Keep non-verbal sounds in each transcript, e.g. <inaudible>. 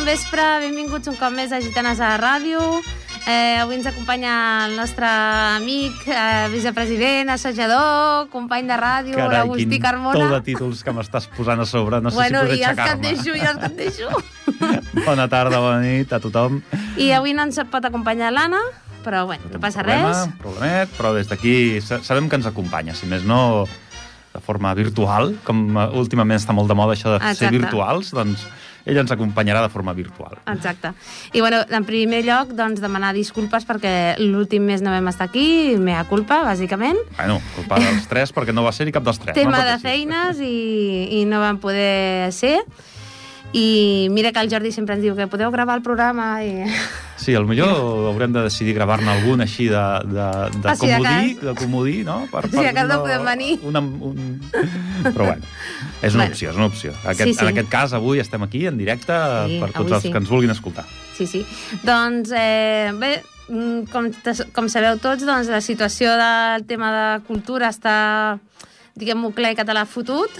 Bon vespre, benvinguts un cop més a Gitanes a la Ràdio. Eh, avui ens acompanya el nostre amic, eh, vicepresident, assajador, company de ràdio, Carai, l'Agustí Carmona. tou de títols que m'estàs posant a sobre. No sé bueno, si i podré els que et aixecar-me. deixo, i els que et deixo. <laughs> Bona tarda, bona nit a tothom. I avui no ens pot acompanyar l'Anna, però bueno, no passa res. Problemet, però des d'aquí sa- sabem que ens acompanya, si més no de forma virtual, com eh, últimament està molt de moda això de ser Exacte. virtuals, doncs ella ens acompanyarà de forma virtual. Exacte. I bueno, en primer lloc, doncs, demanar disculpes perquè l'últim mes no vam estar aquí, mea culpa, bàsicament. Bueno, culpa dels tres, perquè no va ser-hi cap dels tres. Tema no? de feines i, i no vam poder ser. I mira que el Jordi sempre ens diu que podeu gravar el programa i... Sí, al millor haurem de decidir gravar-ne algun així de, de, de Per si de comodí, cas. de comodí, no? Per, Si de cas no podem venir. Una, un... Però bueno, és una Bueno. opció, és una opció. Aquest, Sí, sí. En aquest cas, avui estem aquí en directe Sí, per tots els sí. que ens vulguin escoltar. Sí, sí. Doncs, eh, bé, mm, com, com sabeu tots, doncs, la situació del tema de cultura està, diguem-ho clar català fotut,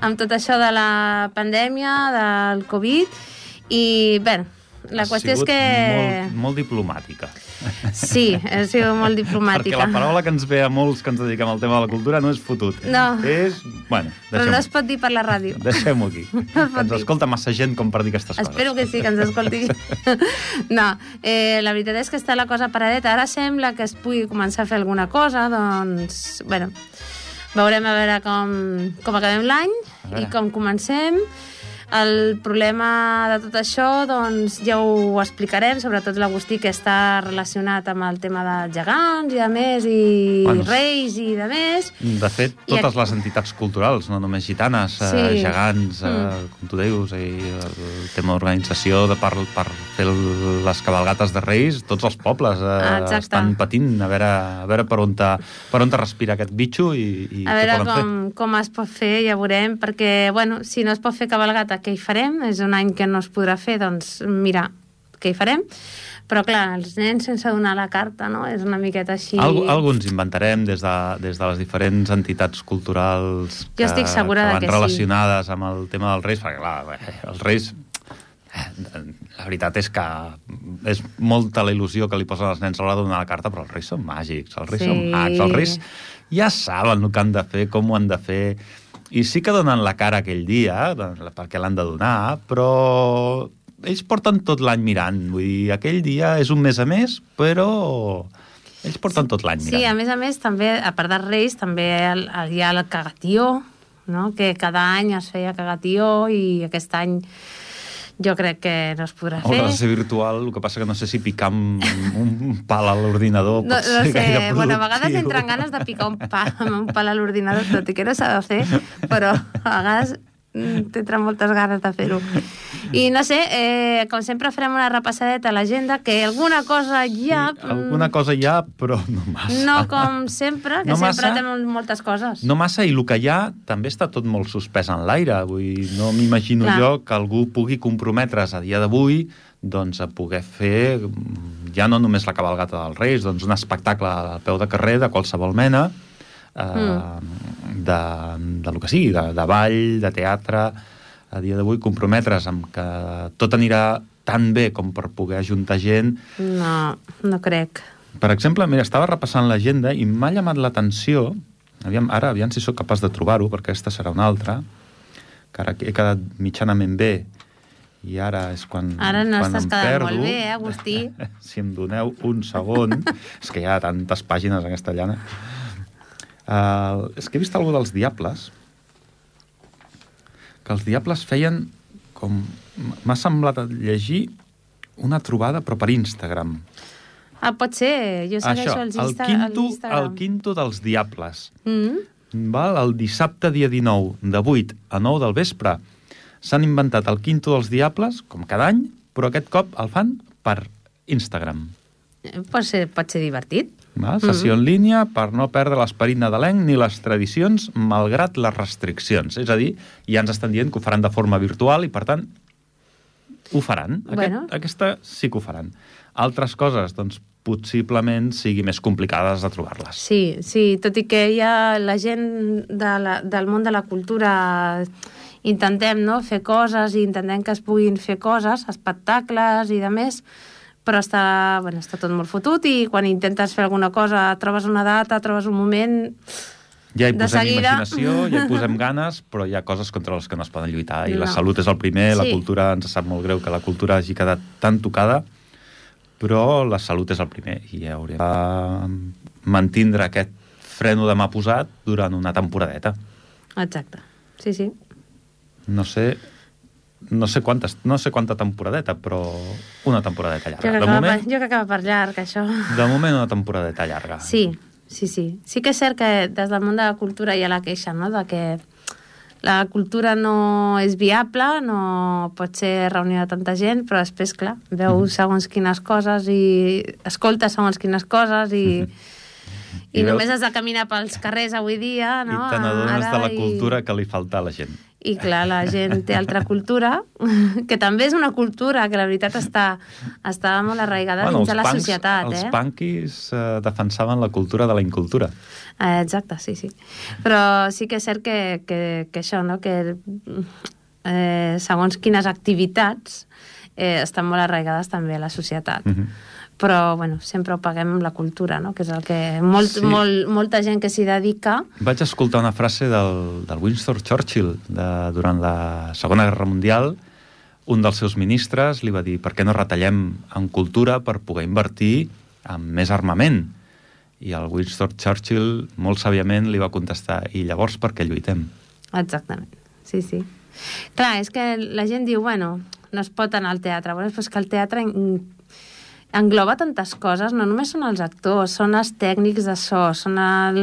amb tot això de la pandèmia, del Covid, i, bé, la qüestió és que... Molt, molt diplomàtica. Sí, ha sigut molt Perquè diplomàtica. la paraula que ens ve a molts que ens dediquem al tema de la cultura no és fotut. No. És... Bueno, Però no es deixem-ho pot dir per la ràdio. deixem aquí. <laughs> es Que ens dir. escolta massa gent com per dir aquestes coses. Espero que sí, que ens escolti. <laughs> no, eh, la veritat és que està la cosa paradeta. Ara sembla que es pugui començar a fer alguna cosa, doncs, bueno, veurem a veure com, com acabem l'any i com comencem. El problema de tot això, doncs, ja ho explicarem, sobretot l'Agustí, que està relacionat amb el tema dels gegants i de més, i Bueno, reis i de més. De fet, I totes aquí- les entitats culturals, no només gitanes, Sí. eh, gegants, eh, Mm. com tu dius, i el tema d'organització de per, per fer les cabalgates de Reis, tots els pobles eh, Exacte. estan patint a veure, a veure per, on te, per on te respira aquest bitxo i, i a què veure poden com, com es pot fer, ja veurem, perquè, bueno, si no es pot fer cabalgata, què hi farem? És un any que no es podrà fer, doncs, mira, què hi farem? Però, clar, els nens sense donar la carta, no? És una miqueta així... Algú, alguns inventarem des de, des de les diferents entitats culturals que, estic segura que van que sí. relacionades amb el tema dels Reis, perquè, clar, eh, els Reis eh, la veritat és que és molta la il·lusió que li posen els nens a l'hora de donar la carta, però els reis són màgics, els reis Sí. són mags, els reis ja saben el que han de fer, com ho han de fer, i sí que donen la cara aquell dia, doncs, perquè l'han de donar, però ells porten tot l'any mirant, vull dir, aquell dia és un mes a més, però ells porten tot l'any mirant. Sí, a més a més, també, a part dels Reis, també el, el, hi ha el cagatió, no? que cada any es feia cagatió i aquest any jo crec que no es podrà fer. Haurà de ser virtual, el que passa que no sé si picar un, un pal a l'ordinador No, pot no ser sé, gaire bueno, a vegades productiu. entren ganes de picar un pa amb un pal a l'ordinador, tot i que no s'ha de fer, però a vegades mm, t'entren moltes ganes de fer-ho. I no sé, eh, com sempre farem una repassadeta a l'agenda, que alguna cosa hi ha... Sí, alguna cosa hi ha, però no massa. No com sempre, que No sempre massa. tenim moltes coses. No massa, i el que hi ha també està tot molt suspès en l'aire. Vull no m'imagino jo que algú pugui comprometre's a dia d'avui doncs, a poder fer mm, ja no només la cabalgata dels Reis, doncs un espectacle al peu de carrer de qualsevol mena, eh, Mm. de, de lo que sigui, de, de ball, de teatre, a dia d'avui comprometre's amb que tot anirà tan bé com per poder ajuntar gent No, no crec. per exemple, mira, estava repassant l'agenda i m'ha llamat l'atenció, aviam, ara, aviam si sóc capaç de trobar-ho, perquè aquesta serà una altra, que ara he quedat mitjanament bé, i ara és quan, Ara no quan estàs quedant perdo. molt bé, eh, Agustí? <laughs> si em doneu un segon, és que hi ha tantes pàgines en aquesta llana. Uh, és que he vist algú dels Diables, que els Diables feien com... M'ha semblat llegir una trobada, però per Instagram. Ah, pot ser, jo segueixo els el Insta quinto, l'Instagram. el quinto dels Diables. Mm? Val? El dissabte, dia 19, de 8 a 9 del vespre, s'han inventat el quinto dels Diables, com cada any, però aquest cop el fan per Instagram. Eh, Pot ser, pot ser divertit. Val? Sessió en línia per no perdre l'esperit nadalenc ni les tradicions, malgrat les restriccions. És a dir, ja ens estan dient que ho faran de forma virtual i, per tant, ho faran. Aquest, Bueno. Aquesta sí que ho faran. Altres coses, doncs, possiblement sigui més complicades de trobar-les. Sí, sí, tot i que ha la gent de la, del món de la cultura intentem no, fer coses i intentem que es puguin fer coses, espectacles i de més, però està, bueno, està tot molt fotut i quan intentes fer alguna cosa trobes una data, trobes un moment... Ja hi de posem seguida. imaginació, ja hi posem <laughs> ganes, però hi ha coses contra les que no es poden lluitar. I la No. salut és el primer, la Sí. cultura, ens sap molt greu que la cultura hagi quedat tan tocada, però la salut és el primer. I haurem de mantindre aquest freno de mà posat durant una temporadeta. Exacte, sí, sí. No sé no sé, quantes, no sé quanta temporadeta, però una temporadeta Jo llarga. que, De acaba, moment, per, jo que acaba per llarg, això. de moment una temporadeta llarga. Sí, sí, sí. Sí que és cert que des del món de la cultura hi ha la queixa, no?, de que la cultura no és viable, no pot ser reunió de tanta gent, però després, clar, veus segons quines coses i escoltes segons quines coses i, i, I veus- només has de caminar pels carrers avui dia, no? I te n'adones de la i- cultura que li falta a la gent. I clar, la gent té altra cultura, <laughs> que també és una cultura que la veritat està, està molt arraigada dins de la punks- societat. els eh? punkis eh, defensaven la cultura de la incultura. Eh, exacte, sí, sí. Però sí que és cert que, que, que això, no? que eh, segons quines activitats eh, estan molt arraigades també a la societat. Mhm. Però, bueno, sempre ho paguem amb la cultura, no? que és el que molt, Sí. molt, molta gent que s'hi dedica... Vaig escoltar una frase del, del Winston Churchill de, durant la Segona Guerra Mundial. Un dels seus ministres li va dir per què no retallem en cultura per poder invertir en més armament? I el Winston Churchill, molt sàviament, li va contestar i llavors per què lluitem? Exactament, sí, sí. Clar, és que la gent diu, bueno, no es pot anar al teatre. Bueno, però és que el teatre engloba tantes coses, no només són els actors, són els tècnics de so, són el,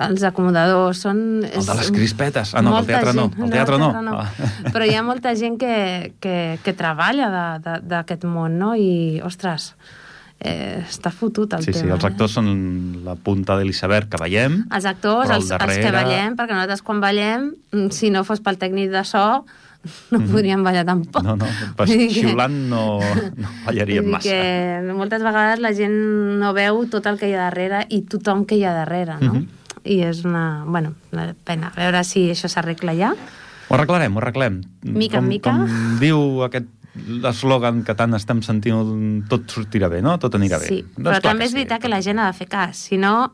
els acomodadors, són... El de les crispetes. Ah, no, el teatre no, gent- el teatre no. no. Ah. Però hi ha molta gent que, que, que treballa d'aquest món, no? I, ostres, eh, està fotut el Sí, sí, tema. els actors són la punta de l'iceberg que veiem. Els actors, al els, els que darrere- ballem, perquè nosaltres quan ballem, mm, si no fos pel tècnic de so, no podríem ballar tampoc. No, no, pas dir que- xiulant no, no ballaríem massa. que moltes vegades la gent no veu tot el que hi ha darrere i tothom que hi ha darrere, no? Mhm. I és una, bueno, una pena. A veure si això s'arregla ja. Ho arreglarem, ho arreglem. Mica en com, mica. Com diu aquest eslògan que tant estem sentint, tot sortirà bé, no? Tot anirà bé. Sí, Doncs però també és sí. veritat que la gent ha de fer cas. Si no,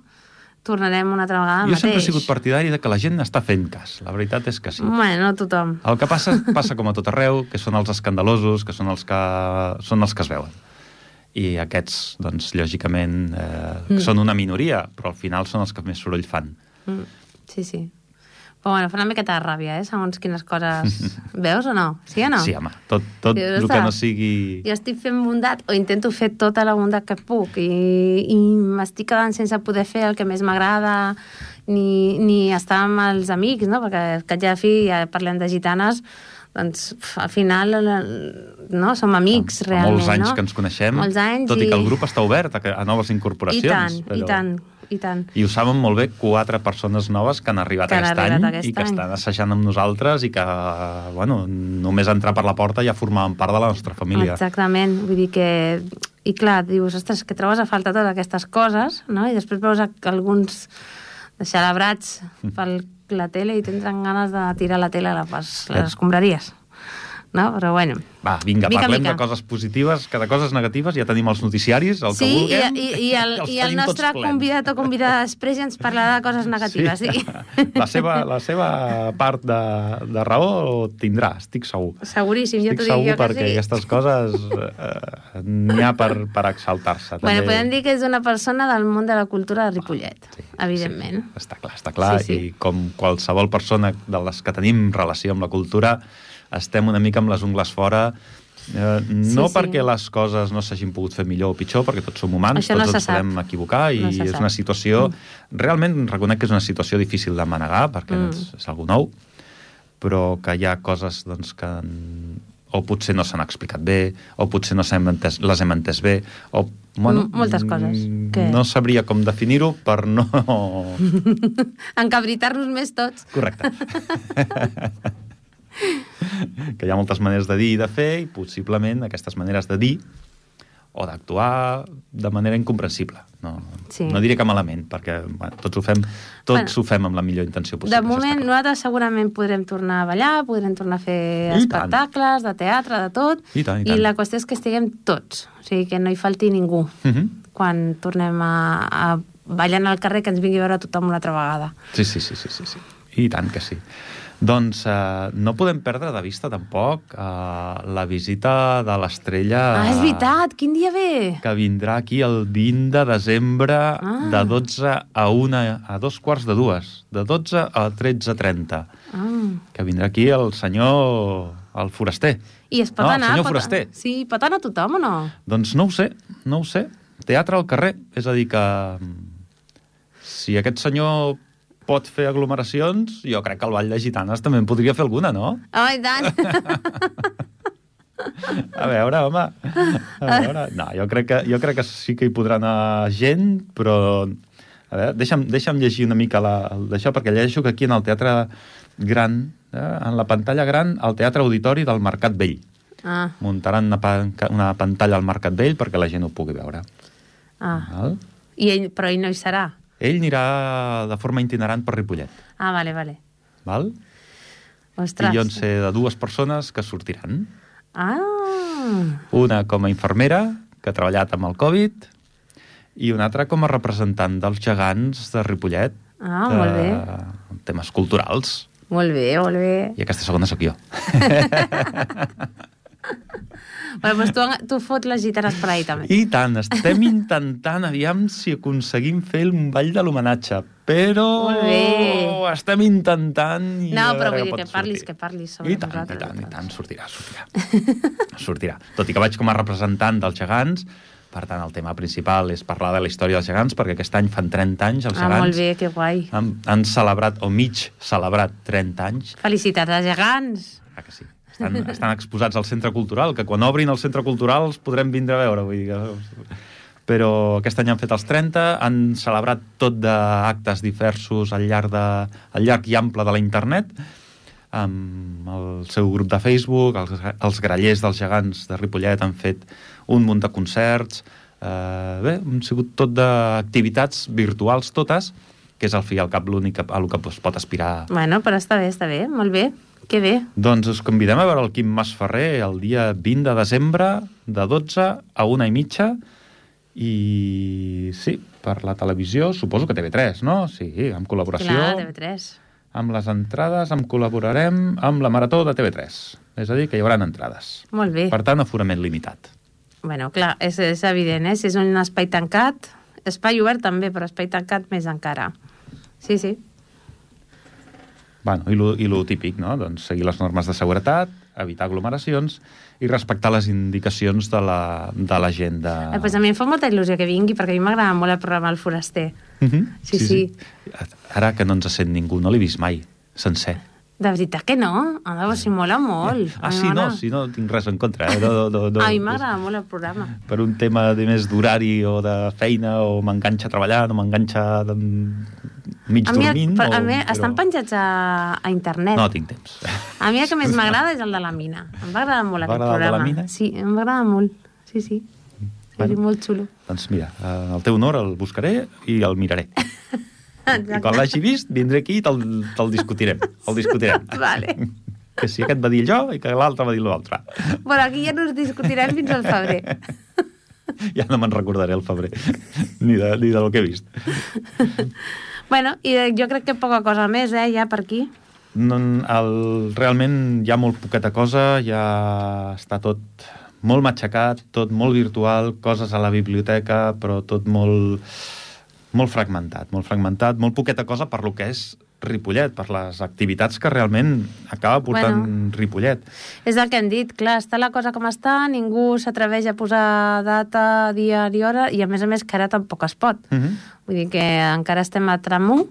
tornarem una altra vegada Jo mateix. sempre he sigut partidari de que la gent està fent cas. La veritat és que sí. Bueno, no tothom. El que passa, passa com a tot arreu, que són els escandalosos, que són els que, són els que es veuen. I aquests, doncs, lògicament, eh, Mm. són una minoria, però al final són els que més soroll fan. Mm, sí, sí. Però bueno, fa una miqueta de ràbia, eh? Segons quines coses... <laughs> Veus o no? Sí o no? Sí, home, tot, tot Dius, el que no "Ostres, sigui... Jo estic fent bondat o intento fer tota la bondat que puc i, i m'estic quedant sense poder fer el que més m'agrada ni, ni estar amb els amics, no? Perquè que ja fi ja parlem de gitanes doncs al final no, som amics realment, molts anys no? que ens coneixem, Molts anys tot i i- que el grup està obert a, a noves I incorporacions. tant, i tant, i tant. I ho saben molt bé quatre persones noves que han arribat, Que han aquest, arribat any aquest i que any. estan assajant amb nosaltres i que, bueno, només entrar per la porta ja formaven part de la nostra família. Exactament, vull dir que... I clar, dius, ostres, que trobes a falta totes aquestes coses, no? I després veus alguns xalabrats per la tele i tindran ganes de tirar la tele a pas, les escombraries. No? Però bueno. Va, vinga, Mica, parlem mica. de coses positives, que de coses negatives ja tenim els noticiaris, el que sí, vulguem. i, i, i, el, i el nostre convidat o convidada després ja ens parlarà de coses negatives. Sí. <laughs> La, seva, la seva part de, de raó tindrà, estic segur. Seguríssim, jo Estic t'ho dic segur jo que perquè sí. aquestes coses eh, n'hi ha per, per exaltar-se. Bueno, també. podem dir que és una persona del món de la cultura de Ripollet, Sí, evidentment. Sí, està clar, està clar. Sí, sí. I com qualsevol persona de les que tenim relació amb la cultura, estem una mica amb les ungles fora, eh, no sí. perquè les coses no s'hagin pogut fer millor o pitjor, perquè tots som humans, Això no tots se ens podem equivocar i No és una situació... Realment reconec que és una situació difícil de manegar, perquè Mm. és, és algú nou, però que hi ha coses doncs, que o potser no s'han explicat bé, o potser no s'hem entès, les hem entès bé, o... Bueno, M- moltes coses mm, que- No sabria com definir-ho per no... <laughs> Encabritar-nos més tots. Correcte. <laughs> <laughs> que hi ha moltes maneres de dir i de fer, i possiblement aquestes maneres de dir o d'actuar de manera incomprensible. No, Sí. no diré que malament, perquè bueno, tots, ho fem, tots Bueno, ho fem amb la millor intenció possible. De moment, clar. nosaltres segurament podrem tornar a ballar, podrem tornar a fer I tant. espectacles, de teatre, de tot. I tant, i I tant. la qüestió és que estiguem tots, o sigui, que no hi falti ningú Mhm. quan tornem a, a ballant al carrer, que ens vingui a veure tothom una altra vegada. Sí, sí, sí, sí, sí, sí. I tant que sí. Doncs eh, no podem perdre de vista tampoc eh, la visita de l'estrella... Ah, és veritat! Quin dia ve? que vindrà aquí el 20 de desembre Ah. de 12 a 1 a dos quarts de dues, de 12 a 13.30, Ah. que vindrà aquí el senyor, el foraster. I es pot No, el anar... senyor pot... foraster. Sí, pot anar tothom o no? Doncs no ho sé, no ho sé. Teatre al carrer, és a dir que si aquest senyor pot fer aglomeracions, jo crec que el Ball de Gitanes també en podria fer alguna, no? Oh, i tant! <laughs> A veure, home. A veure. No, jo crec, que, jo crec que sí que hi podrà anar gent, però... A veure, deixa'm, deixa'm llegir una mica la- d'això, perquè llegeixo que aquí en el Teatre Gran, eh, en la pantalla gran, el Teatre Auditori del Mercat Vell. ah, Muntaran una, una pantalla al Mercat Vell perquè la gent ho pugui veure. ah. Val? I ell, però ell no hi serà? Ell anirà de forma itinerant per Ripollet. Ah, vale, vale. Val? Ostres. I jo en sé de dues persones que sortiran. Ah, Una com a infermera, que ha treballat amb el Covid, i una altra com a representant dels gegants de Ripollet. Ah, de... molt bé. Temes culturals. molt bé, molt bé. I aquesta segona sóc jo. <laughs> Bueno, doncs tu, tu fot les gitanes per ahir, també. I tant, estem intentant, aviam si aconseguim fer un ball de l'homenatge, però Molt bé. estem intentant... I No, però vull dir que parlis, sortir. que parlis sobre I tant, i nosaltres, tant, i tant, sortirà, sortirà. <laughs> sortirà. Tot i que vaig com a representant dels gegants, per tant, el tema principal és parlar de la història dels gegants, perquè aquest any fan 30 anys els Ah, gegants. molt bé, que guai. Han, han celebrat, o mig celebrat, 30 anys. Felicitats als gegants. Ah, que sí. Estan, estan exposats al centre cultural, que quan obrin el centre cultural els podrem vindre a veure. Vull dir que... Però aquest any han fet els 30, han celebrat tot d'actes diversos al llarg, de, al llarg i ample de la internet, amb el seu grup de Facebook, els, els grallers dels gegants de Ripollet han fet un munt de concerts, eh, bé, han sigut tot d'activitats virtuals totes, que és al fi i al cap l'únic a lo que es pot aspirar Bueno, però està bé, està bé, molt bé. Que bé. doncs us convidem a veure el Quim Masferrer el dia 20 de desembre de 12 a una i mitja i sí, per la televisió, suposo que TV3, no? Sí, amb col·laboració. Clar, TV3. Amb les entrades em col·laborarem amb la Marató de TV3. És a dir, que hi haurà entrades. Molt bé. Per tant, aforament limitat. Bueno, clar, és, és evident, eh? Si és un espai tancat, espai obert també, però espai tancat més encara. Sí, sí. Bueno, i lo, i lo típic, no? Doncs seguir les normes de seguretat, evitar aglomeracions i respectar les indicacions de la, de la de... Ah. pues a mi em fa molta il·lusió que vingui, perquè a mi m'agrada molt el programa El Foraster. Mhm. Sí, sí. Ara que no ens sent ningú, no l'he vist mai, sencer. De veritat que no? A veure, si mola molt. Ah, A sí, no, sí, no tinc res en contra. Eh? No, no, no, no, A mi m'agrada molt el programa. Per un tema de més d'horari o de feina o m'enganxa treballant o m'enganxa de... mig A mi, dormint. per, o... a mi estan penjats a, a internet. No tinc temps. A mi el que més <laughs> m'agrada és el de la mina. Em va agradar molt aquest de la programa. mina? Sí, em va agradar molt. Sí, sí. Bueno. molt xulo. doncs mira, en el teu honor el buscaré i el miraré. <laughs> I quan l'hagi vist, vindré aquí i te'l te discutirem. El discutirem. <laughs> Vale. Que si aquest va dir allò i que l'altre va dir l'altre. Bueno, aquí ja no ens discutirem fins al febrer. Ja no me'n recordaré el febrer, ni de, ni del que he vist. Bueno, i eh, jo crec que poca cosa més, eh, ja per aquí. No, el, realment hi ha molt poqueta cosa, ja està tot molt matxacat, tot molt virtual, coses a la biblioteca, però tot molt, molt fragmentat, molt fragmentat, molt poqueta cosa per lo que és Ripollet, per les activitats que realment acaba portant Bueno. Ripollet. És el que hem dit, clar, està la cosa com està, ningú s'atreveix a posar data, dia ni hora, i a més a més que ara tampoc es pot. Uh -huh. Vull dir que encara estem a tram 1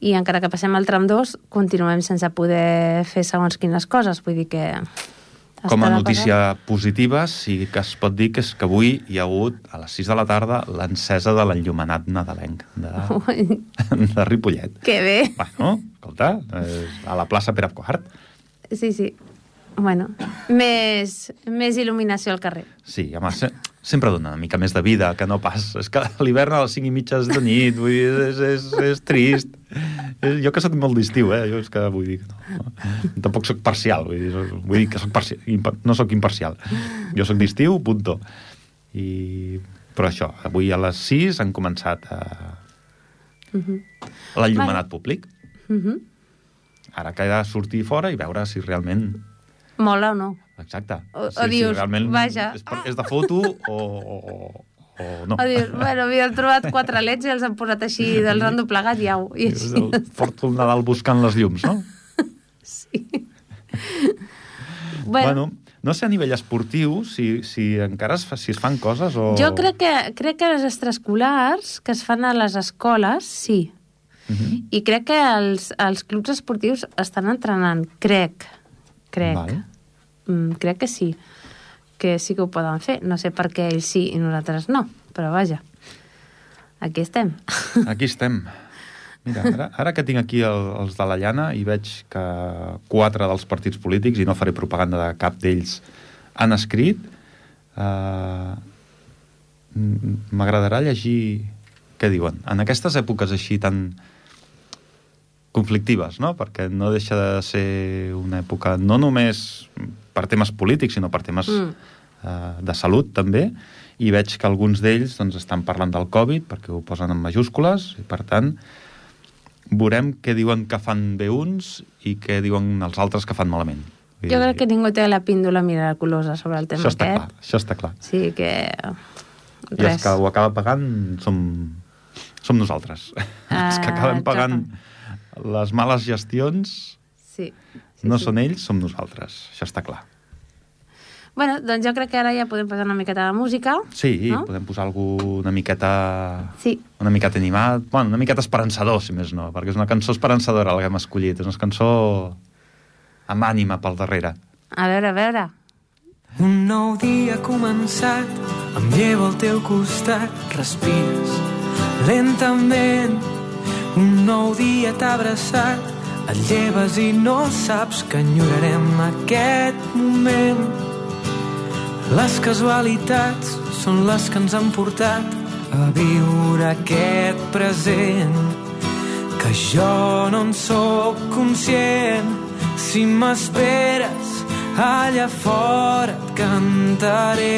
i encara que passem al tram 2 continuem sense poder fer segons quines coses. Vull dir que... Com a notícia positiva, sí que es pot dir que és que avui hi ha hagut, a les 6 de la tarda, l'encesa de l'enllumenat nadalenc de, de Ripollet. que bé. Bueno, escolta, eh, a la plaça Pere IV. Sí, sí. Bueno, més, més il·luminació al carrer. Sí, home, se sempre dona una mica més de vida, que no pas... És que l'hivern a les 5 i mitja de nit, vull dir, és, és, és trist. Jo que sóc molt d'estiu, eh? Jo és que vull dir que no. Tampoc sóc parcial, vull dir, vull dir que sóc parcial, no sóc imparcial. Jo sóc d'estiu, punto. I... Però això, avui a les 6 han començat a... Uh -huh. l'enllumenat vale. públic. Uh -huh. Ara queda sortir fora i veure si realment Mola o no? Exacte. O, sí, o dius, sí, realment vaja... És, per, és de foto o, o, o no. O dius, bueno, havien trobat quatre leds i els han posat així, els han doblegat i au. I així. El, porto el Nadal buscant les llums, no? <laughs> Sí. bueno, bueno no sé a nivell esportiu si, si encara es, fa, si es fan coses o... Jo crec que, crec que les extraescolars que es fan a les escoles, sí. Uh mhm. -huh. I crec que els, els clubs esportius estan entrenant, crec crec. Vale. Mm, crec que sí, que sí que ho poden fer. No sé per què ells sí i nosaltres no, però vaja, aquí estem. <laughs> Aquí estem. Mira, ara, ara que tinc aquí el, els de la llana i veig que quatre dels partits polítics, i no faré propaganda de cap d'ells, han escrit, eh, m'agradarà llegir què diuen. En aquestes èpoques així tan, conflictives, no? perquè no deixa de ser una època no només per temes polítics, sinó per temes mm. eh, de salut també, i veig que alguns d'ells doncs, estan parlant del Covid, perquè ho posen en majúscules, i per tant veurem què diuen que fan bé uns i què diuen els altres que fan malament. Jo crec que ningú té la píndola miraculosa sobre el tema això està aquest. Clar, això està clar. Sí, que... Res. I els que ho acaba pagant som, som nosaltres. Uh, <laughs> els que acabem pagant les males gestions sí, sí, no sí. són ells, som nosaltres. Això està clar. Bueno, doncs jo crec que ara ja podem posar una miqueta de música. Sí, no? podem posar algú una miqueta... Sí. Una miqueta animat. Bueno, una miqueta esperançador, si més no, perquè és una cançó esperançadora la que hem escollit. És una cançó amb ànima pel darrere. A veure, a veure. Un nou dia ha començat, em llevo al teu costat, respires lentament un nou dia t'ha abraçat, et lleves i no saps que enyorarem aquest moment. Les casualitats són les que ens han portat a viure aquest present. Que jo no en sóc conscient si m'esperes allà fora et cantaré.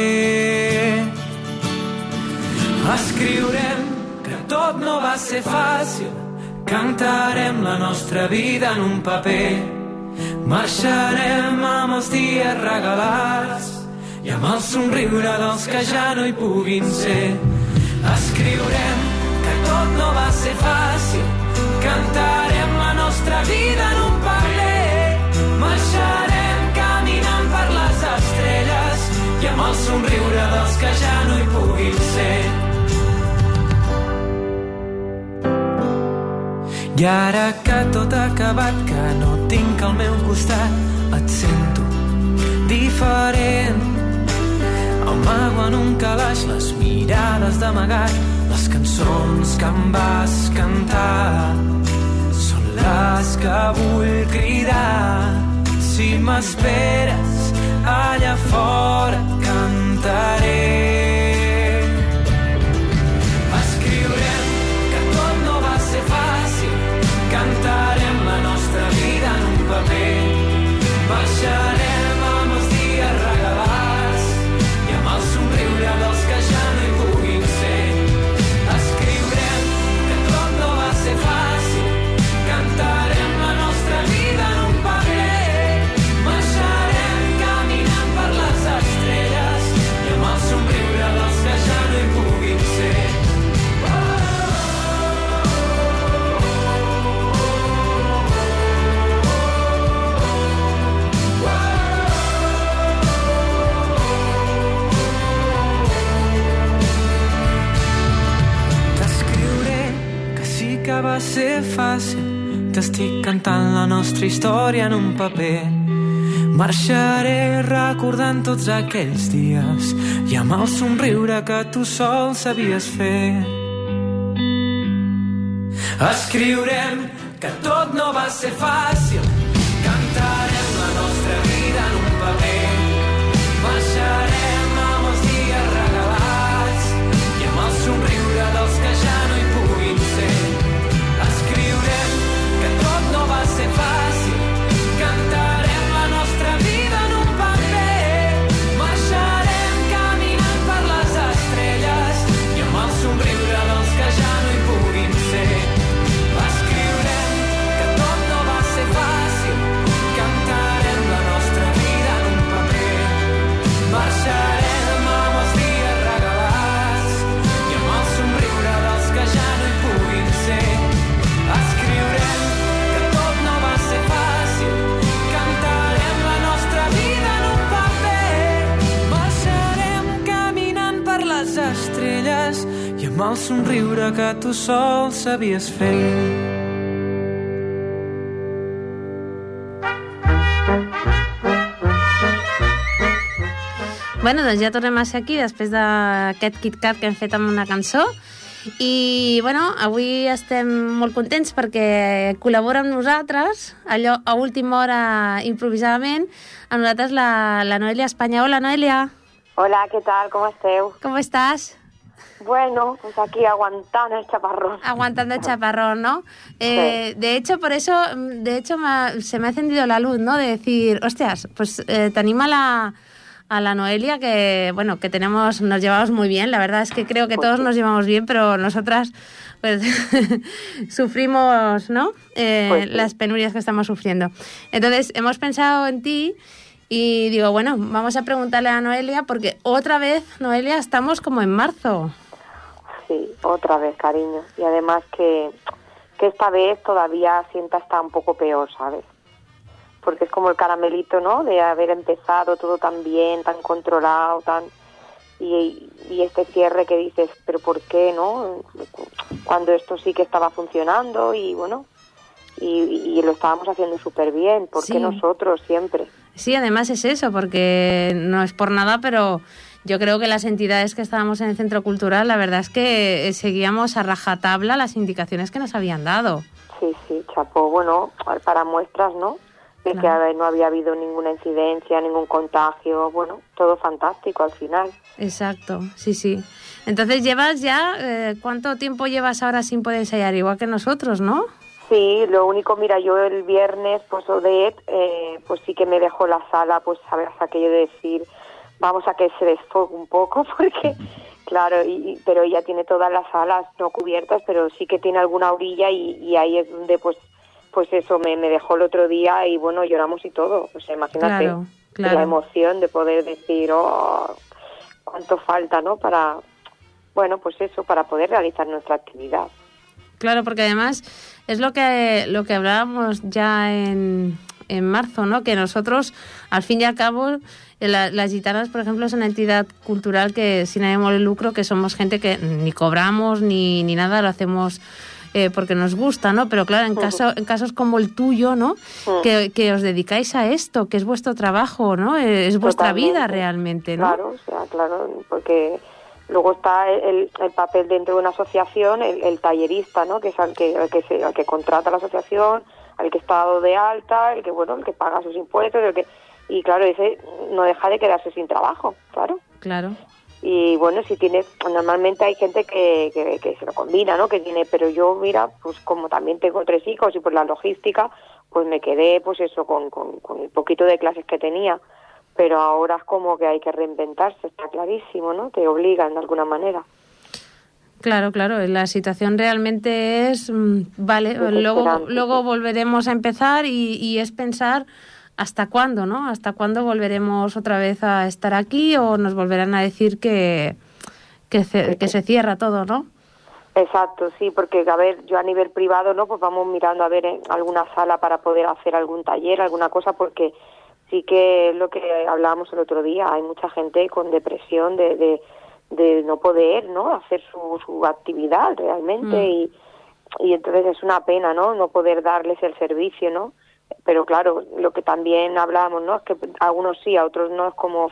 Escriurem que tot no va ser fàcil Cantarem la nostra vida en un paper. Marxarem amb els dies regalats i amb el somriure dels que ja no hi puguin ser. Escriurem que tot no va ser fàcil. Cantarem la nostra vida en un paper. Marxarem caminant per les estrelles i amb el somriure dels que ja no hi puguin ser. I ara que tot ha acabat, que no tinc al meu costat, et sento diferent. El mago en un calaix, les mirades d'amagat, les cançons que em vas cantar són les que vull cridar. Si m'esperes allà fora cantaré. Ser fàcil. T'estic cantant la nostra història en un paper. Marxaré recordant tots aquells dies i amb el somriure que tu sol sabies fer. Escriurem que tot no va ser fàcil. Cantarem la nostra vida en un paper. Estrelles i amb el somriure que tu sol sabies fer. Bueno, doncs ja tornem a ser aquí després d'aquest KitKat que hem fet amb una cançó. I, bueno, avui estem molt contents perquè col·labora amb nosaltres, allò a última hora improvisadament, amb nosaltres la, la Noelia Espanya. Hola, Noelia, ¿qué tal? ¿Cómo esteu? ¿cómo estás? Bueno, pues aquí aguantando el chaparrón. Aguantando el chaparrón, ¿no? Eh, De hecho, por eso, de hecho, me ha- se me ha encendido la luz, ¿no? De decir, hostias, pues eh, te anima la, a la Noelia que, bueno, que tenemos, nos llevamos muy bien. La verdad es que creo que Pues todos sí. nos llevamos bien, pero nosotras, pues, <laughs> sufrimos, ¿no? Eh, Pues sí. Las penurias que estamos sufriendo. Entonces, hemos pensado en ti y digo, bueno, vamos a preguntarle a Noelia porque otra vez, Noelia, estamos como en marzo. Sí, otra vez, cariño. Y además que, que esta vez todavía sienta está un poco peor, ¿sabes? Porque es como el caramelito, ¿no? De haber empezado todo tan bien, tan controlado, tan... Y, y este cierre que dices, pero ¿por qué, no? Cuando esto sí que estaba funcionando y bueno, y, y lo estábamos haciendo súper bien. ¿Por Sí. qué nosotros siempre? Sí, además es eso, porque no es por nada, pero yo creo que las entidades que estábamos en el centro cultural, la verdad es que eh, seguíamos a rajatabla las indicaciones que nos habían dado. Sí, sí, chapó. Bueno, para muestras, ¿no? De que no había habido ninguna incidencia, ningún contagio. Bueno, todo fantástico al final. Exacto, sí, sí. Entonces llevas ya, eh, ¿cuánto tiempo llevas ahora sin poder ensayar? Igual que nosotros, ¿no? Sí, lo único, mira, yo el viernes, pues Odette, eh, pues sí que me dejó la sala, pues sabes, aquello de decir, vamos a que se desfogue un poco, <laughs> porque, claro, y, y- pero ella tiene todas las salas no cubiertas, pero sí que tiene alguna orilla y, y ahí es donde, pues, pues eso, me, me dejó el otro día y bueno, lloramos y todo. O sea, imagínate Claro, claro. la emoción de poder decir, oh, cuánto falta, ¿no? Para, bueno, pues eso, para poder realizar nuestra actividad. Claro, porque además es lo que, lo que hablábamos ya en, en marzo, ¿no? Que nosotros, al fin y al cabo, eh, la- las gitanas, por ejemplo, es una entidad cultural que sin ánimo de lucro, que somos gente que ni cobramos ni, ni nada, lo hacemos eh, porque nos gusta, ¿no? Pero claro, en, caso, en casos como el tuyo, ¿no? Que, que os dedicáis a esto, que es vuestro trabajo, ¿no? Eh, Es vuestra vida realmente, ¿no? Claro, o sea, claro, porque luego está el, el papel dentro de una asociación, el, el tallerista, ¿no? Que es al que, al que, se, al que contrata la asociación, al que está dado de alta, el que, bueno, el que paga sus impuestos, el que... Y claro, ese no deja de quedarse sin trabajo, claro. Claro. Y bueno, si tienes, normalmente hay gente que, que, que se lo combina, ¿no? Que tiene, pero yo, mira, pues como también tengo tres hijos y por la logística, pues me quedé, pues eso, con, con, con el poquito de clases que tenía. Pero ahora es como que hay que reinventarse, está clarísimo, ¿no? Te obligan de alguna manera. Claro, claro, la situación realmente es, mm, vale, luego, luego volveremos a empezar y, y es pensar hasta cuándo, ¿no? Hasta cuándo volveremos otra vez a estar aquí o nos volverán a decir que, que, ce- que se cierra todo, ¿no? Exacto, sí, porque a ver, yo a nivel privado, ¿no? Pues vamos mirando a ver en alguna sala para poder hacer algún taller, alguna cosa, porque sí que es lo que hablábamos el otro día, hay mucha gente con depresión de, de, de no poder, ¿no? Hacer su, su actividad realmente Mm. y, y entonces es una pena, ¿no? No poder darles el servicio, ¿no? Pero claro, lo que también hablábamos, ¿no? Es que a unos sí, a otros no, es como,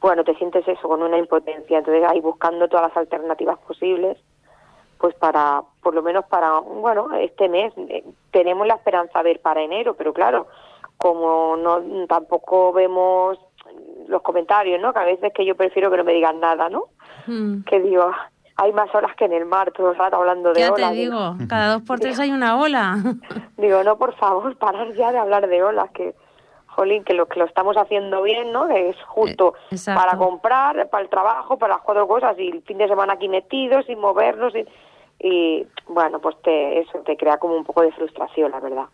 bueno, te sientes eso, con una impotencia, entonces ahí buscando todas las alternativas posibles pues para, por lo menos para, bueno, este mes eh, tenemos la esperanza de ver para enero, pero claro, como no tampoco vemos los comentarios, ¿no? Que a veces que yo prefiero que no me digan nada, ¿no? Mm. Que digo, hay más olas que en el mar, todo el rato hablando de Ya olas. te digo, cada dos por tres hay una ola. <laughs> Digo, no, por favor, parar ya de hablar de olas, que, jolín, que lo que lo estamos haciendo bien, ¿no? Que es justo Eh, para comprar, para el trabajo, para las cuatro cosas, y el fin de semana aquí metidos, sin movernos, y, y, bueno, pues te, eso te crea como un poco de frustración, la verdad.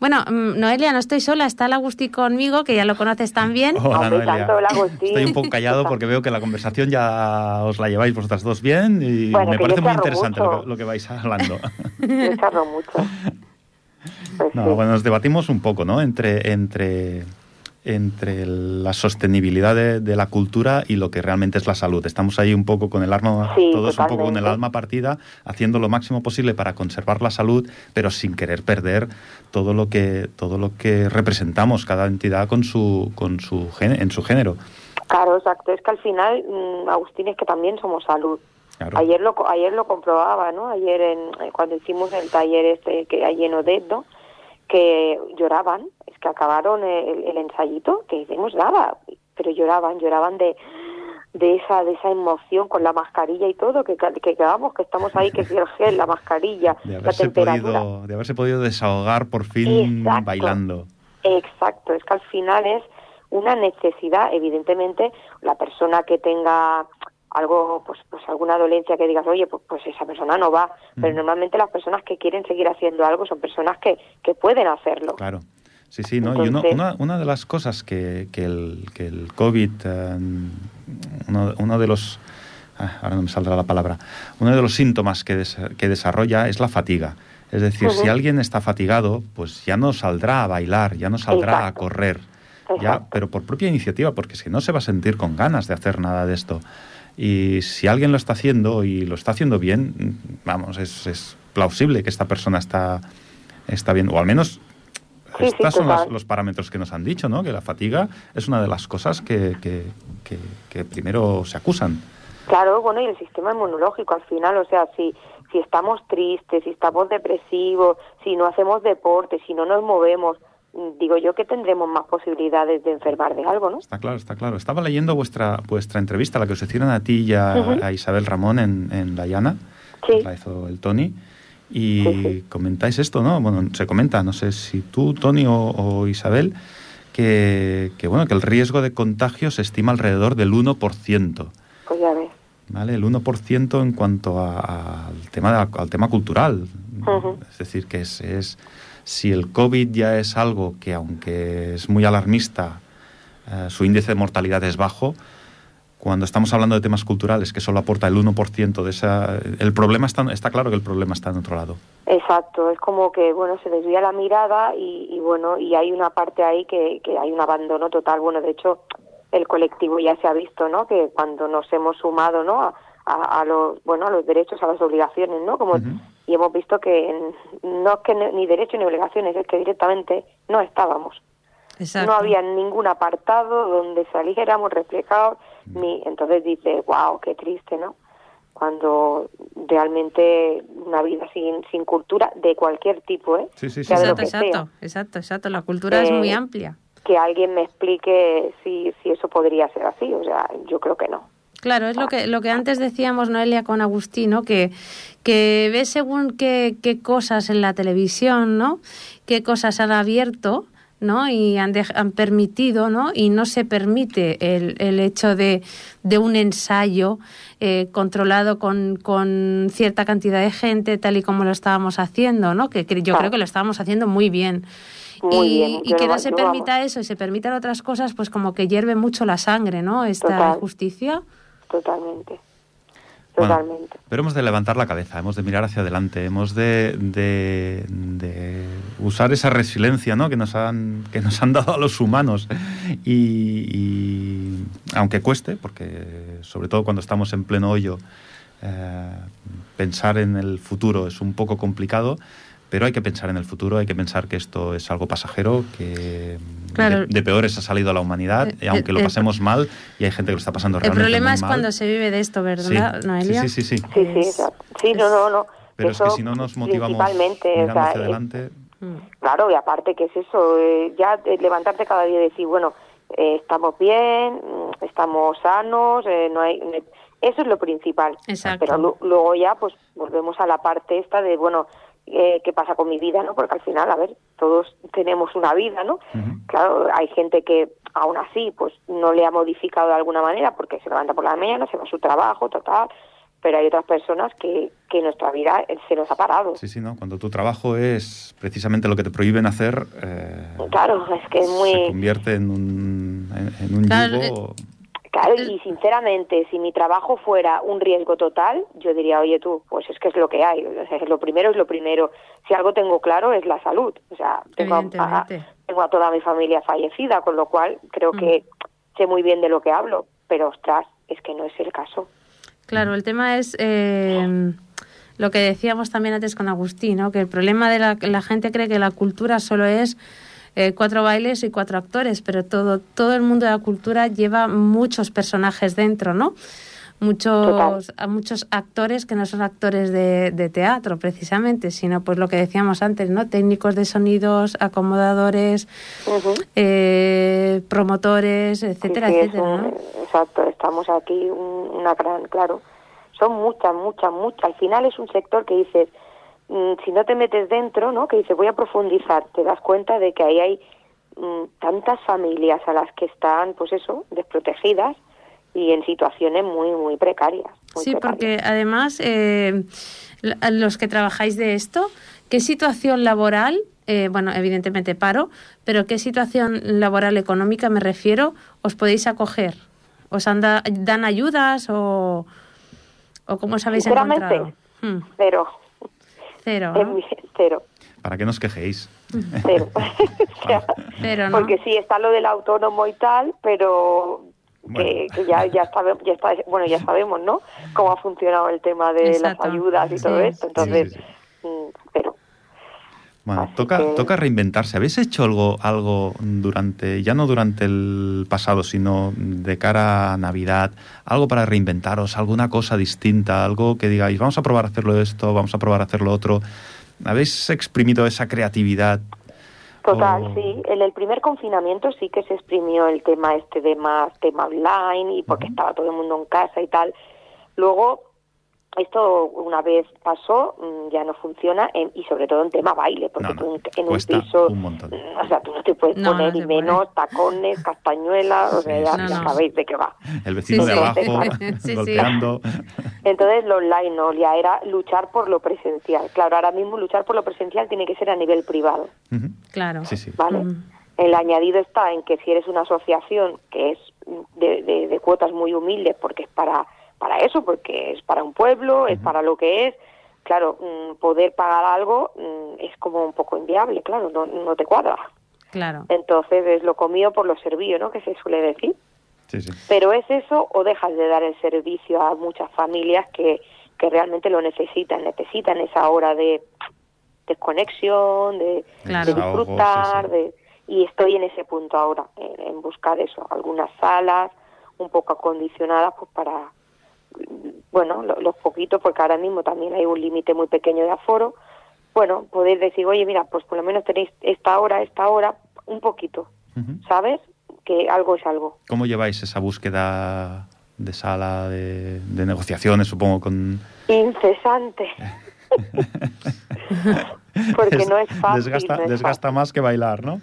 Bueno, mm, Noelia, no estoy sola, está el Agustí conmigo, que ya lo conoces también. Hola, Noelia. tanto el. Estoy un poco callado <laughs> porque veo que la conversación ya os la lleváis vosotras dos bien y Bueno, me parece muy interesante lo que, lo que vais hablando. <laughs> Yo charlo mucho. <laughs> Pues No, sí. bueno, nos debatimos un poco, ¿no? Entre, entre, entre la sostenibilidad de, de la cultura y lo que realmente es la salud. Estamos ahí un poco con el arma, Sí, todos un poco con el alma partida, haciendo lo máximo posible para conservar la salud, pero sin querer perder todo lo que, todo lo que representamos cada entidad con su, con su en su género. Claro, exacto. Es que al final, mm, Agustín, es que también somos salud. Claro. Ayer lo ayer lo comprobaba, ¿no? Ayer en, cuando hicimos el taller este que hay en Odet, que lloraban, que acabaron el, el ensayito, que hicimos nada, pero lloraban, lloraban de de esa de esa emoción con la mascarilla y todo, que, que, que vamos, que estamos ahí, que si el gel, la mascarilla, <laughs> De la haberse, temperatura. podido, de haberse podido desahogar por fin Exacto. bailando. Exacto, es que al final es una necesidad, evidentemente, la persona que tenga algo, pues, pues alguna dolencia que digas, oye, pues, pues esa persona no va, pero Mm. normalmente las personas que quieren seguir haciendo algo son personas que, que pueden hacerlo. Claro. Sí, sí, ¿no? y uno- una, una de las cosas que, que el, que el COVID, eh, uno, uno de los, ah, ahora no me saldrá la palabra, uno de los síntomas que, des- que desarrolla es la fatiga. Es decir, si alguien está fatigado, pues ya no saldrá a bailar, ya no saldrá a correr, ya, pero por propia iniciativa, porque si no se va a sentir con ganas de hacer nada de esto. Y si alguien lo está haciendo y lo está haciendo bien, vamos, es, es plausible que esta persona está, está bien, o al menos Sí, sí, estos son las- los parámetros que nos han dicho, ¿no? Que la fatiga es una de las cosas que, que, que- que primero se acusan. Claro, bueno, y el sistema inmunológico al final, o sea, si, si estamos tristes, si estamos depresivos, si no hacemos deporte, si no nos movemos, mm, digo yo que tendremos más posibilidades de enfermar de algo, ¿no? Está claro, está claro. Estaba leyendo vuestra, vuestra entrevista, la que os hicieron a ti y a, Ujú. a Isabel Ramón en, en La Llana, Sí. la hizo el Tony, y Sí, comentáis esto, ¿no? Bueno, se comenta, no sé si tú, Tony o, o Isabel, que, que, bueno, que el riesgo de contagio se estima alrededor del 1%. Pues ya ves. ¿vale? El 1% en cuanto a- a- al, tema de- al tema cultural. Es decir, que es, es- si el COVID ya es algo que, aunque es muy alarmista, eh, su índice de mortalidad es bajo, cuando estamos hablando de temas culturales que solo aporta el 1% de esa... El problema está, está claro que el problema está en otro lado. Exacto, es como que, bueno, se desvía la mirada y, y, bueno, y hay una parte ahí que, que hay un abandono total. Bueno, de hecho, el colectivo ya se ha visto, ¿no? Que cuando nos hemos sumado, ¿no? A, a- a los, bueno, a los derechos, a las obligaciones, ¿no? Como. Y hemos visto que en- no es que ni ni derechos ni obligaciones, es que directamente no estábamos. Exacto. No había ningún apartado donde saliéramos reflejados, ni entonces dice, wow, qué triste, ¿no? Cuando realmente una vida sin, sin cultura de cualquier tipo, ¿eh? Sí, sí, sí. Exacto, exacto, exacto, exacto. La cultura es muy Eh, amplia. Que alguien me explique si, si eso podría ser así, o sea, yo creo que no. Claro, es lo que, lo que antes decíamos, Noelia, con Agustín, ¿no? Que, que ves según qué, qué cosas en la televisión, ¿no? Qué cosas han abierto, ¿no? Y han, dej- han permitido, ¿no? Y no se permite el, el hecho de, de un ensayo eh, controlado con, con cierta cantidad de gente, tal y como lo estábamos haciendo, ¿no? Que, que yo creo que lo estábamos haciendo muy bien. Muy y, bien, y yo que no- se permita vamos. eso y se permitan otras cosas, pues como que hierve mucho la sangre, ¿no? Esta Total. injusticia. Totalmente. Bueno, pero hemos de levantar la cabeza, hemos de mirar hacia adelante, hemos de, de- de usar esa resiliencia ¿no? que, nos han, que nos han dado a los humanos. Y, y aunque cueste, porque sobre todo cuando estamos en pleno hoyo, eh, pensar en el futuro es un poco complicado, pero hay que pensar en el futuro, hay que pensar que esto es algo pasajero, que Claro. de, de peores ha salido la humanidad, Eh, y aunque lo eh, pasemos mal, y hay gente que lo está pasando El realmente problema muy es mal. cuando se vive de esto, ¿verdad, Sí, Noelia? Sí, sí, sí. sí. Sí, sí, Es- no, no, no. Pero es que Eso si no nos motivamos principalmente, o mirando sea, hacia es- adelante... Mm. Claro, y aparte que es eso, eh, ya levantarte cada día y decir, bueno, eh, estamos bien, mm, estamos sanos, eh, no hay... Eso es lo principal. Exacto. Pero lu- luego ya, pues, volvemos a la parte esta de, bueno, eh, ¿qué pasa con mi vida, no? Porque al final, a ver, todos tenemos una vida, ¿no? Claro, hay gente que aún así, pues, no le ha modificado de alguna manera porque se levanta por la mañana, se va a su trabajo, total, pero hay otras personas que, que nuestra vida eh, se nos ha parado. Sí, sí, ¿no? Cuando tu trabajo es precisamente lo que te prohíben hacer, eh, Claro, es que es muy... se convierte en un, en, en un Claro, yugo. Claro, y sinceramente, si mi trabajo fuera un riesgo total, yo diría, oye tú, pues es que es lo que hay. O sea, lo primero es lo primero. Si algo tengo claro es la salud. O sea, tengo a, tengo a toda mi familia fallecida, con lo cual creo que sé muy bien de lo que hablo. Pero, ostras, es que no es el caso. Claro, el tema es eh, lo que decíamos también antes con Agustín, ¿no? que el problema de la, la gente cree que la cultura solo es eh, cuatro bailes y cuatro actores, pero todo, todo el mundo de la cultura lleva muchos personajes dentro, ¿no? Muchos, a muchos actores que no son actores de, de teatro precisamente, sino pues lo que decíamos antes, ¿no? Técnicos de sonidos, acomodadores, eh, promotores, etcétera, Sí, sí, es etcétera, un- ¿no? Exacto, estamos aquí un- una gran, claro. Son muchas, muchas, muchas. Al final es un sector que dices, mm, si no te metes dentro, ¿no? Que dices, voy a profundizar, te das cuenta de que ahí hay mm, tantas familias a las que están, pues eso, desprotegidas y en situaciones muy, muy precarias. muy Sí, precarias. porque además eh, los que trabajáis de esto, ¿qué situación laboral, eh, bueno, evidentemente paro, pero qué situación laboral económica me refiero, os podéis acoger? ¿Os han da- dan ayudas o, o cómo os habéis encontrado? Hmm, Cero, cero, en mi- cero. Para que no os quejéis. Cero. <laughs> O sea, Cero, ¿no? Porque sí, está lo del autónomo y tal, pero que, Bueno. que ya, ya, sabe- ya está, bueno, ya sabemos, ¿no? Cómo ha funcionado el tema de Exacto. las ayudas y todo esto. Entonces, sí, sí. mm, pero Bueno, Así toca, que- toca reinventarse. ¿Habéis hecho algo, algo durante, ya no durante el pasado, sino de cara a Navidad, algo para reinventaros, alguna cosa distinta, algo que digáis, vamos a probar a hacerlo esto, vamos a probar a hacerlo otro? ¿Habéis exprimido esa creatividad? Total, O- sí. En el primer confinamiento sí que se exprimió el tema este de más tema online y porque estaba todo el mundo en casa y tal. Luego, esto una vez pasó, mm, ya no funciona en- y sobre todo en tema baile, porque No, no, tú en- en un piso, un montón. mm, o sea, tú no te puedes No, no poner puede. menos tacones, castañuelas, o sea, Sí, ya, sabéis de qué va. El vecino Sí, de sí. abajo <laughs> Sí, sí. golpeando. Entonces lo online no, ya era luchar por lo presencial. Claro, ahora mismo luchar por lo presencial tiene que ser a nivel privado. Claro. Sí, sí. ¿vale? Mm. El añadido está en que si eres una asociación que es de, de- de cuotas muy humildes, porque es para, para eso, porque es para un pueblo, es para lo que es, claro, mm, poder pagar algo mm, es como un poco inviable, claro, no, no te cuadra. Claro. Entonces es lo comido por lo servido, ¿no? Que se suele decir. Sí, sí. Pero es eso o dejas de dar el servicio a muchas familias que, que realmente lo necesitan, necesitan esa hora de desconexión, de, Claro. de Desahogo, disfrutar, sí. de y estoy en ese punto ahora, en, en buscar eso, algunas salas un poco acondicionadas pues para, bueno, lo- los poquitos, porque ahora mismo también hay un límite muy pequeño de aforo, bueno, poder decir, oye, mira, pues por lo menos tenéis esta hora, esta hora, un poquito. ¿sabes? Que algo es algo. ¿Cómo lleváis esa búsqueda de sala, de, de negociaciones, supongo, con... Incesante. <laughs> Porque no es fácil. Desgasta, no es desgasta más que bailar, ¿no?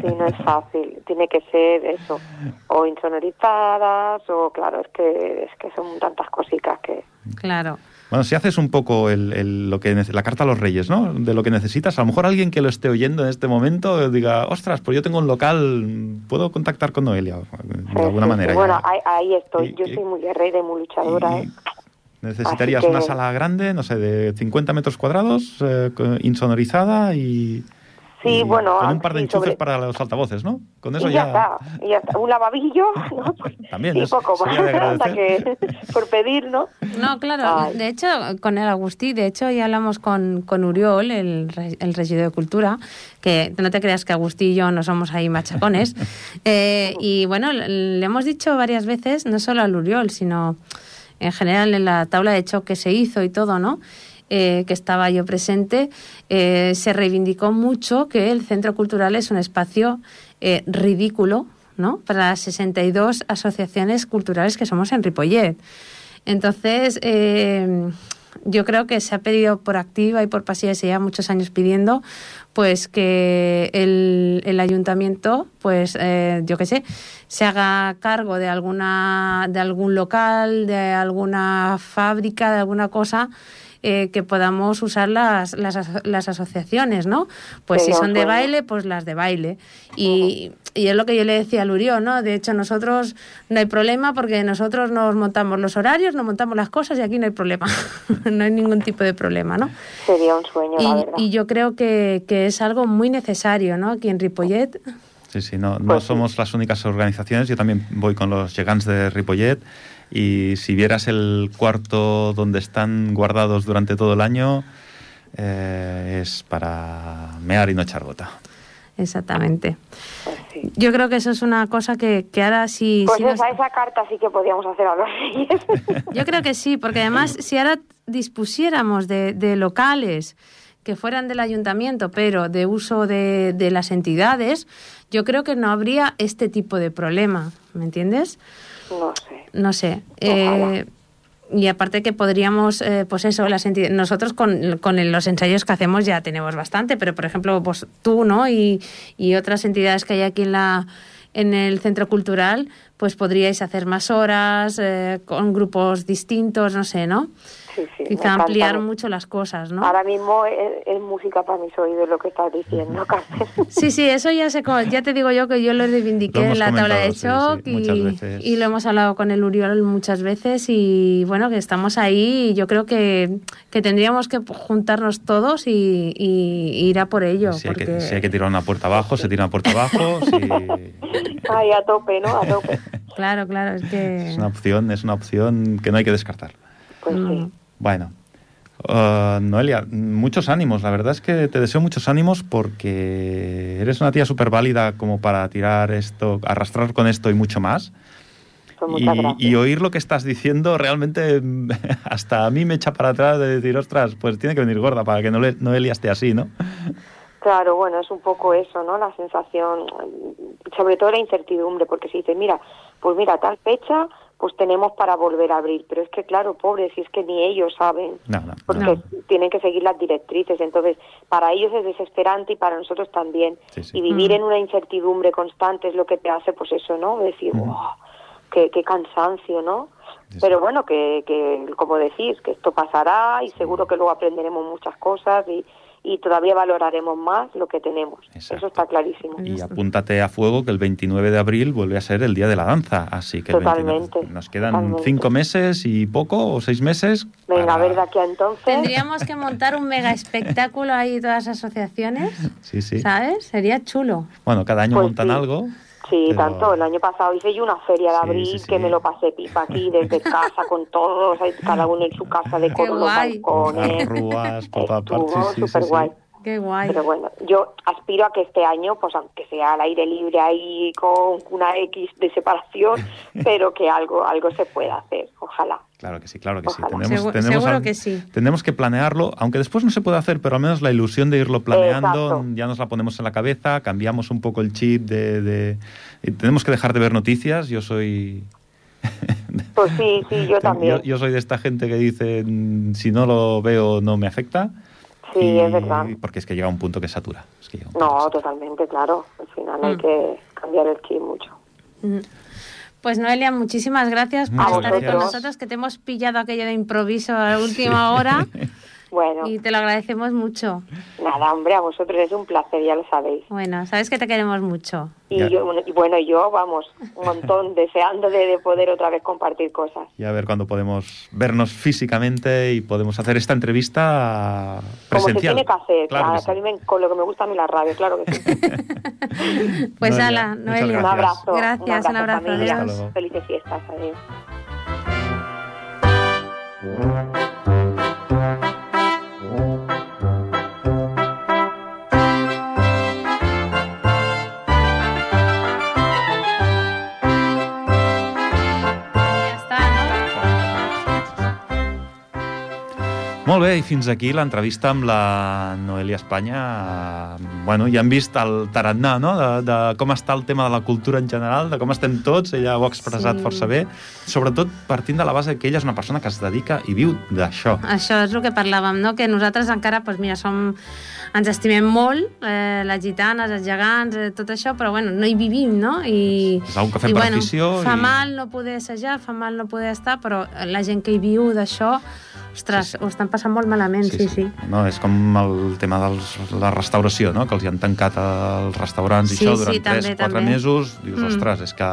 Sí, no es fácil. Tiene que ser eso, o insonorizadas, o claro, es que es que son tantas cositas que... Claro. Bueno, si haces un poco el, el- lo que la carta a los reyes, ¿no? De lo que necesitas, a lo mejor alguien que lo esté oyendo en este momento diga, ostras, pues yo tengo un local, ¿puedo contactar con Noelia? De Sí, alguna sí, manera. sí. Bueno, ahí, ahí estoy. Y- Yo y- soy muy guerrera y muy luchadora, Y ¿eh? Necesitarías que- una sala grande, no sé, de 50 metros cuadrados, eh, insonorizada y, Sí, y bueno, con un par de sí, enchufes sobre- para los altavoces, ¿no? Con eso y ya, está, y ya está. Un lavadillo, <laughs> ¿no? <laughs> También y es- poco más. sería de <laughs> Hasta que, por pedir, ¿no? No, claro. Ay. De hecho, con el Agustí, de hecho, ya hablamos con, con Uriol, el, re- el regidor de Cultura, que no te creas que Agustí y yo no somos ahí machacones. Eh, y bueno, le, le hemos dicho varias veces, no solo al Uriol, sino en general en la tabla de choque se hizo y todo, ¿no? Eh, que estaba yo presente, eh, se reivindicó mucho que el Centro Cultural es un espacio eh, ridículo ¿no? para las 62 asociaciones culturales que somos en Ripollet. Entonces, eh, yo creo que se ha pedido por activa y por pasiva, y se lleva muchos años pidiendo, pues que el, el ayuntamiento, pues yo qué sé, se haga cargo de alguna, de algún local, de alguna fábrica, de alguna cosa eh, que podamos usar las, las, aso- las asociaciones, ¿no? Pues si Sería un son de baile, pues las de baile. Y, y es lo que yo le decía a Lurió, ¿no? De hecho, nosotros no hay problema porque nosotros nos montamos los horarios, nos montamos las cosas y aquí no hay problema. <laughs> no hay ningún tipo de problema, ¿no? Sería un sueño, la Y, verdad. y yo creo que, que es algo muy necesario, ¿no? Aquí en Ripollet. Sí, sí, no, no Pues sí. somos las únicas organizaciones. Yo también voy con los Gegants de Ripollet y si vieras el cuarto donde están guardados durante todo el año, eh, es para mear y no echar gota. Exactamente. Sí. Yo creo que eso es una cosa que, que ahora sí... Pues sí nos- esa, esa carta sí que podíamos hacer a los reyes. Yo creo que sí, porque además si ahora dispusiéramos de, de locales que fueran del ayuntamiento, pero de uso de, de las entidades, yo creo que no habría este tipo de problema, ¿me entiendes? No sé. No sé. Eh, y aparte que podríamos, eh, pues eso, las nosotros con, con los ensayos que hacemos ya tenemos bastante, pero por ejemplo, pues tú, ¿no? Y, y otras entidades que hay aquí en la en el centro cultural, pues podríais hacer más horas eh, con grupos distintos, no sé, ¿no? Sí, Quizá encanta. ampliar mucho las cosas, ¿no? Ahora mismo es, es música para mis oídos lo que estás diciendo, Carmen. Sí, sí, eso ya sé, co- ya te digo yo que yo lo reivindiqué Lo en la tabla de shock sí, y, lo hemos hablado con el Uriol muchas veces y bueno, que estamos ahí y yo creo que, que tendríamos que juntarnos todos y, y ir a por ello. Si hay, que, si hay que tirar una puerta abajo, se tira una puerta abajo. <laughs> si- Ay, a tope, ¿no? A tope. Claro, claro, es que... Es una opción, es una opción que no hay que descartar. Pues sí. No. Bueno, uh, Noelia, muchos ánimos. La verdad es que te deseo muchos ánimos porque eres una tía súper válida como para tirar esto, arrastrar con esto y mucho más. Pues Y, y oír lo que estás diciendo realmente <laughs> hasta a mí me echa para atrás de decir, ostras, pues tiene que venir gorda para que Noelia, esté así, ¿no? Claro, bueno, es un poco eso, ¿no? La sensación, sobre todo la incertidumbre, porque si dices, mira, pues mira, tal fecha, pues tenemos para volver a abrir. Pero es que, claro, pobres, si es que ni ellos saben, No, no, porque No. tienen que seguir las directrices. Entonces, para ellos es desesperante y para nosotros también. Sí, sí. Y vivir Mm. en una incertidumbre constante es lo que te hace, pues eso, ¿no? Decir, Ujú. "Buah, qué, qué cansancio, ¿no? Sí. Pero bueno, que, que, como decís, que esto pasará y seguro que luego aprenderemos muchas cosas y, y todavía valoraremos más lo que tenemos. Exacto. Eso está clarísimo. Y apúntate a fuego que el 29 de abril vuelve a ser el día de la danza, así que el 29 Totalmente, nos quedan totalmente. cinco meses y poco o seis meses. Venga, para- a ver de aquí a entonces. Tendríamos que montar un mega espectáculo ahí, todas las asociaciones, Sí, sí. ¿sabes? Sería chulo. Bueno, cada año Pues montan sí. algo. Sí, pero- tanto. El año pasado hice yo una feria de Sí, abril sí, sí. que me lo pasé pipa aquí desde <laughs> casa con todos, ahí cada uno en su casa de con los balcones. Por todas Estuvo partes. Sí, sí, sí, súper guay. Qué guay. Pero bueno, yo aspiro a que este año, pues aunque sea al aire libre ahí con una X de separación, <laughs> pero que algo algo se pueda hacer, ojalá. Claro que sí, claro que sí. Tenemos, Segu- tenemos seguro que sí. Tenemos que planearlo, aunque después no se puede hacer, pero al menos la ilusión de irlo planeando Exacto. ya nos la ponemos en la cabeza, cambiamos un poco el chip de... tenemos que dejar de ver noticias. Yo soy... <laughs> Pues sí, sí, yo también. Yo, yo soy de esta gente que dice, mm, si no lo veo no me afecta. Sí, Y- es verdad. Porque es que llega un punto que satura. Es que que No, satura. totalmente, claro. Al final hay Mm. que cambiar el chip mucho. Mm. Pues Noelia, muchísimas gracias por estar ahí con gracias. nosotros, que te hemos pillado aquello de improviso a última hora Bueno, y te lo agradecemos mucho. nada, hombre, a vosotros es un placer, ya lo sabéis. Bueno, sabes que te queremos mucho. Y, Ya. yo, bueno, y bueno, yo, vamos, un montón, <laughs> deseando de, de poder otra vez compartir cosas. Y a ver cuándo podemos vernos físicamente y podemos hacer esta entrevista Como se presencial. tiene que hacer, Claro claro, que que a mí me- con lo que me gusta a mí la radio, claro que sí. <laughs> Pues Noelia, ala, Noelia. Un abrazo. Gracias, un abrazo, familia. adiós. Hasta luego. Felices fiestas, adiós. Molt bé, i fins aquí l'entrevista amb la Noelia Espanya. Bueno, ja hem vist el tarannà, no?, de, de com està el tema de la cultura en general, de com estem tots, ella ho ha expressat Sí. força bé, sobretot partint de la base que ella és una persona que es dedica i viu d'això. Això és el que parlàvem, no? que nosaltres encara doncs mira, som, ens estimem molt, eh, les gitanes, els gegants, eh, tot això, però bueno, no hi vivim, no? I, És una que fem i, per bueno, afició Fa i- mal no poder assajar, fa mal no poder estar, però la gent que hi viu d'això, ostres, Sí, sí. ho estan passant molt malament, sí, sí. No, és com el tema de la restauració, no? que els hi han tancat els restaurants i Sí, això sí, durant també, 3-4 també. mesos. Dius, Mm. ostres, és que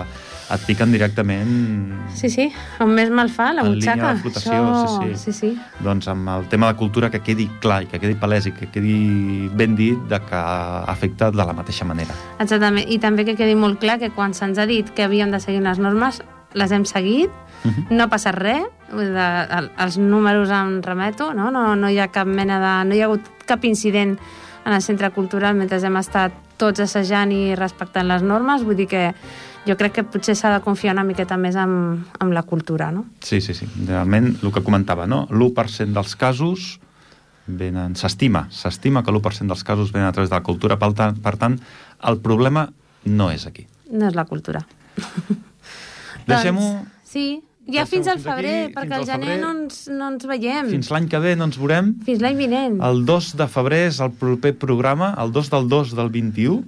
et piquen directament Sí, sí, on més mal fa, la En línia butxaca. de flotació, Això... sí, sí. sí, sí. doncs amb el tema de cultura que quedi clar i que quedi palès i que quedi ben dit de que afecta de la mateixa manera. Exactament, i també que quedi molt clar que quan se'ns ha dit que havíem de seguir les normes, les hem seguit, Mhm. no ha passat res, vull dir, de, el, els números em remeto, no? No, no hi ha cap mena de... no hi ha hagut cap incident en el centre cultural mentre hem estat tots assajant i respectant les normes, vull dir que jo crec que potser s'ha de confiar una miqueta més en, en la cultura, no? Sí, sí, sí. Realment, el que comentava, no? l'1% dels casos venen... S'estima, s'estima que l'1% dels casos venen a través de la cultura. Per tant, per tant, el problema no és aquí. No és la cultura. Deixem-ho... Doncs, sí, ja fins al febrer, aquí, perquè al gener febrer. no ens, no ens veiem. Fins l'any que ve no ens veurem. Fins l'any vinent. El 2 de febrer és el proper programa, el 2 del 2 del 21.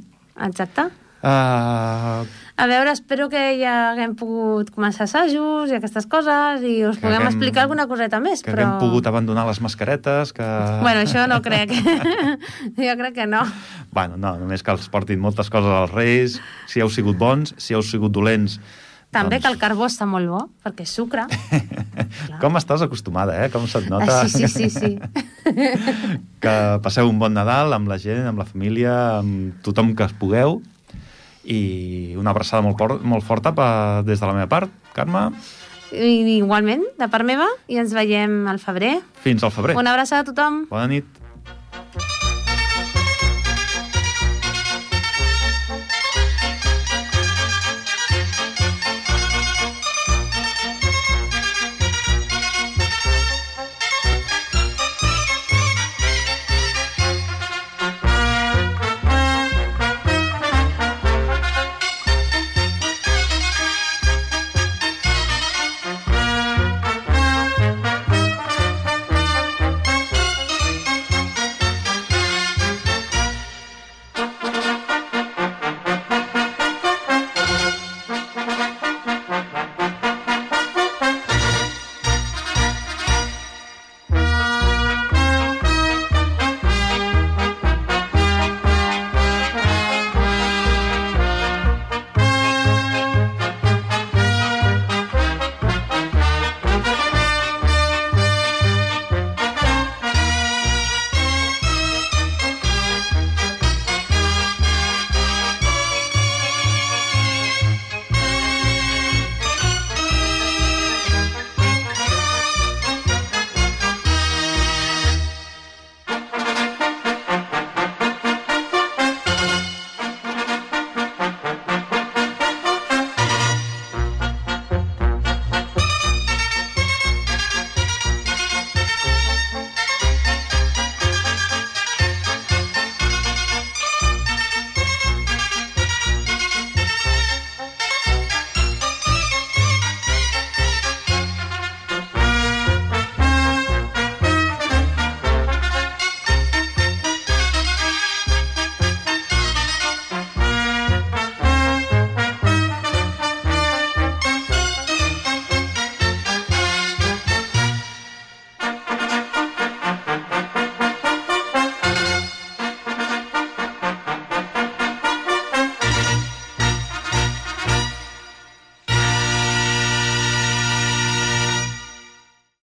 Exacte. Uh, A veure, espero que ja haguem pogut començar assajos i aquestes coses i us Que puguem haguem- explicar alguna coseta més, que però... haguem pogut abandonar les mascaretes, que... Bueno, això no crec. <laughs> jo crec que no. Bueno, no, només que els portin moltes coses als Reis, si heu sigut bons, si heu sigut dolents... També doncs... que el carbó està molt bo, perquè és sucre. <laughs> Com estàs acostumada, eh? Com se't nota? Ah, sí, sí, sí, sí. que passeu un bon Nadal amb la gent, amb la família, amb tothom que es pugueu. I una abraçada molt, por molt forta per, des de la meva part, Carme. I, igualment, de part meva, i ens veiem al febrer. Fins al febrer. Una abraçada a tothom. Bona nit.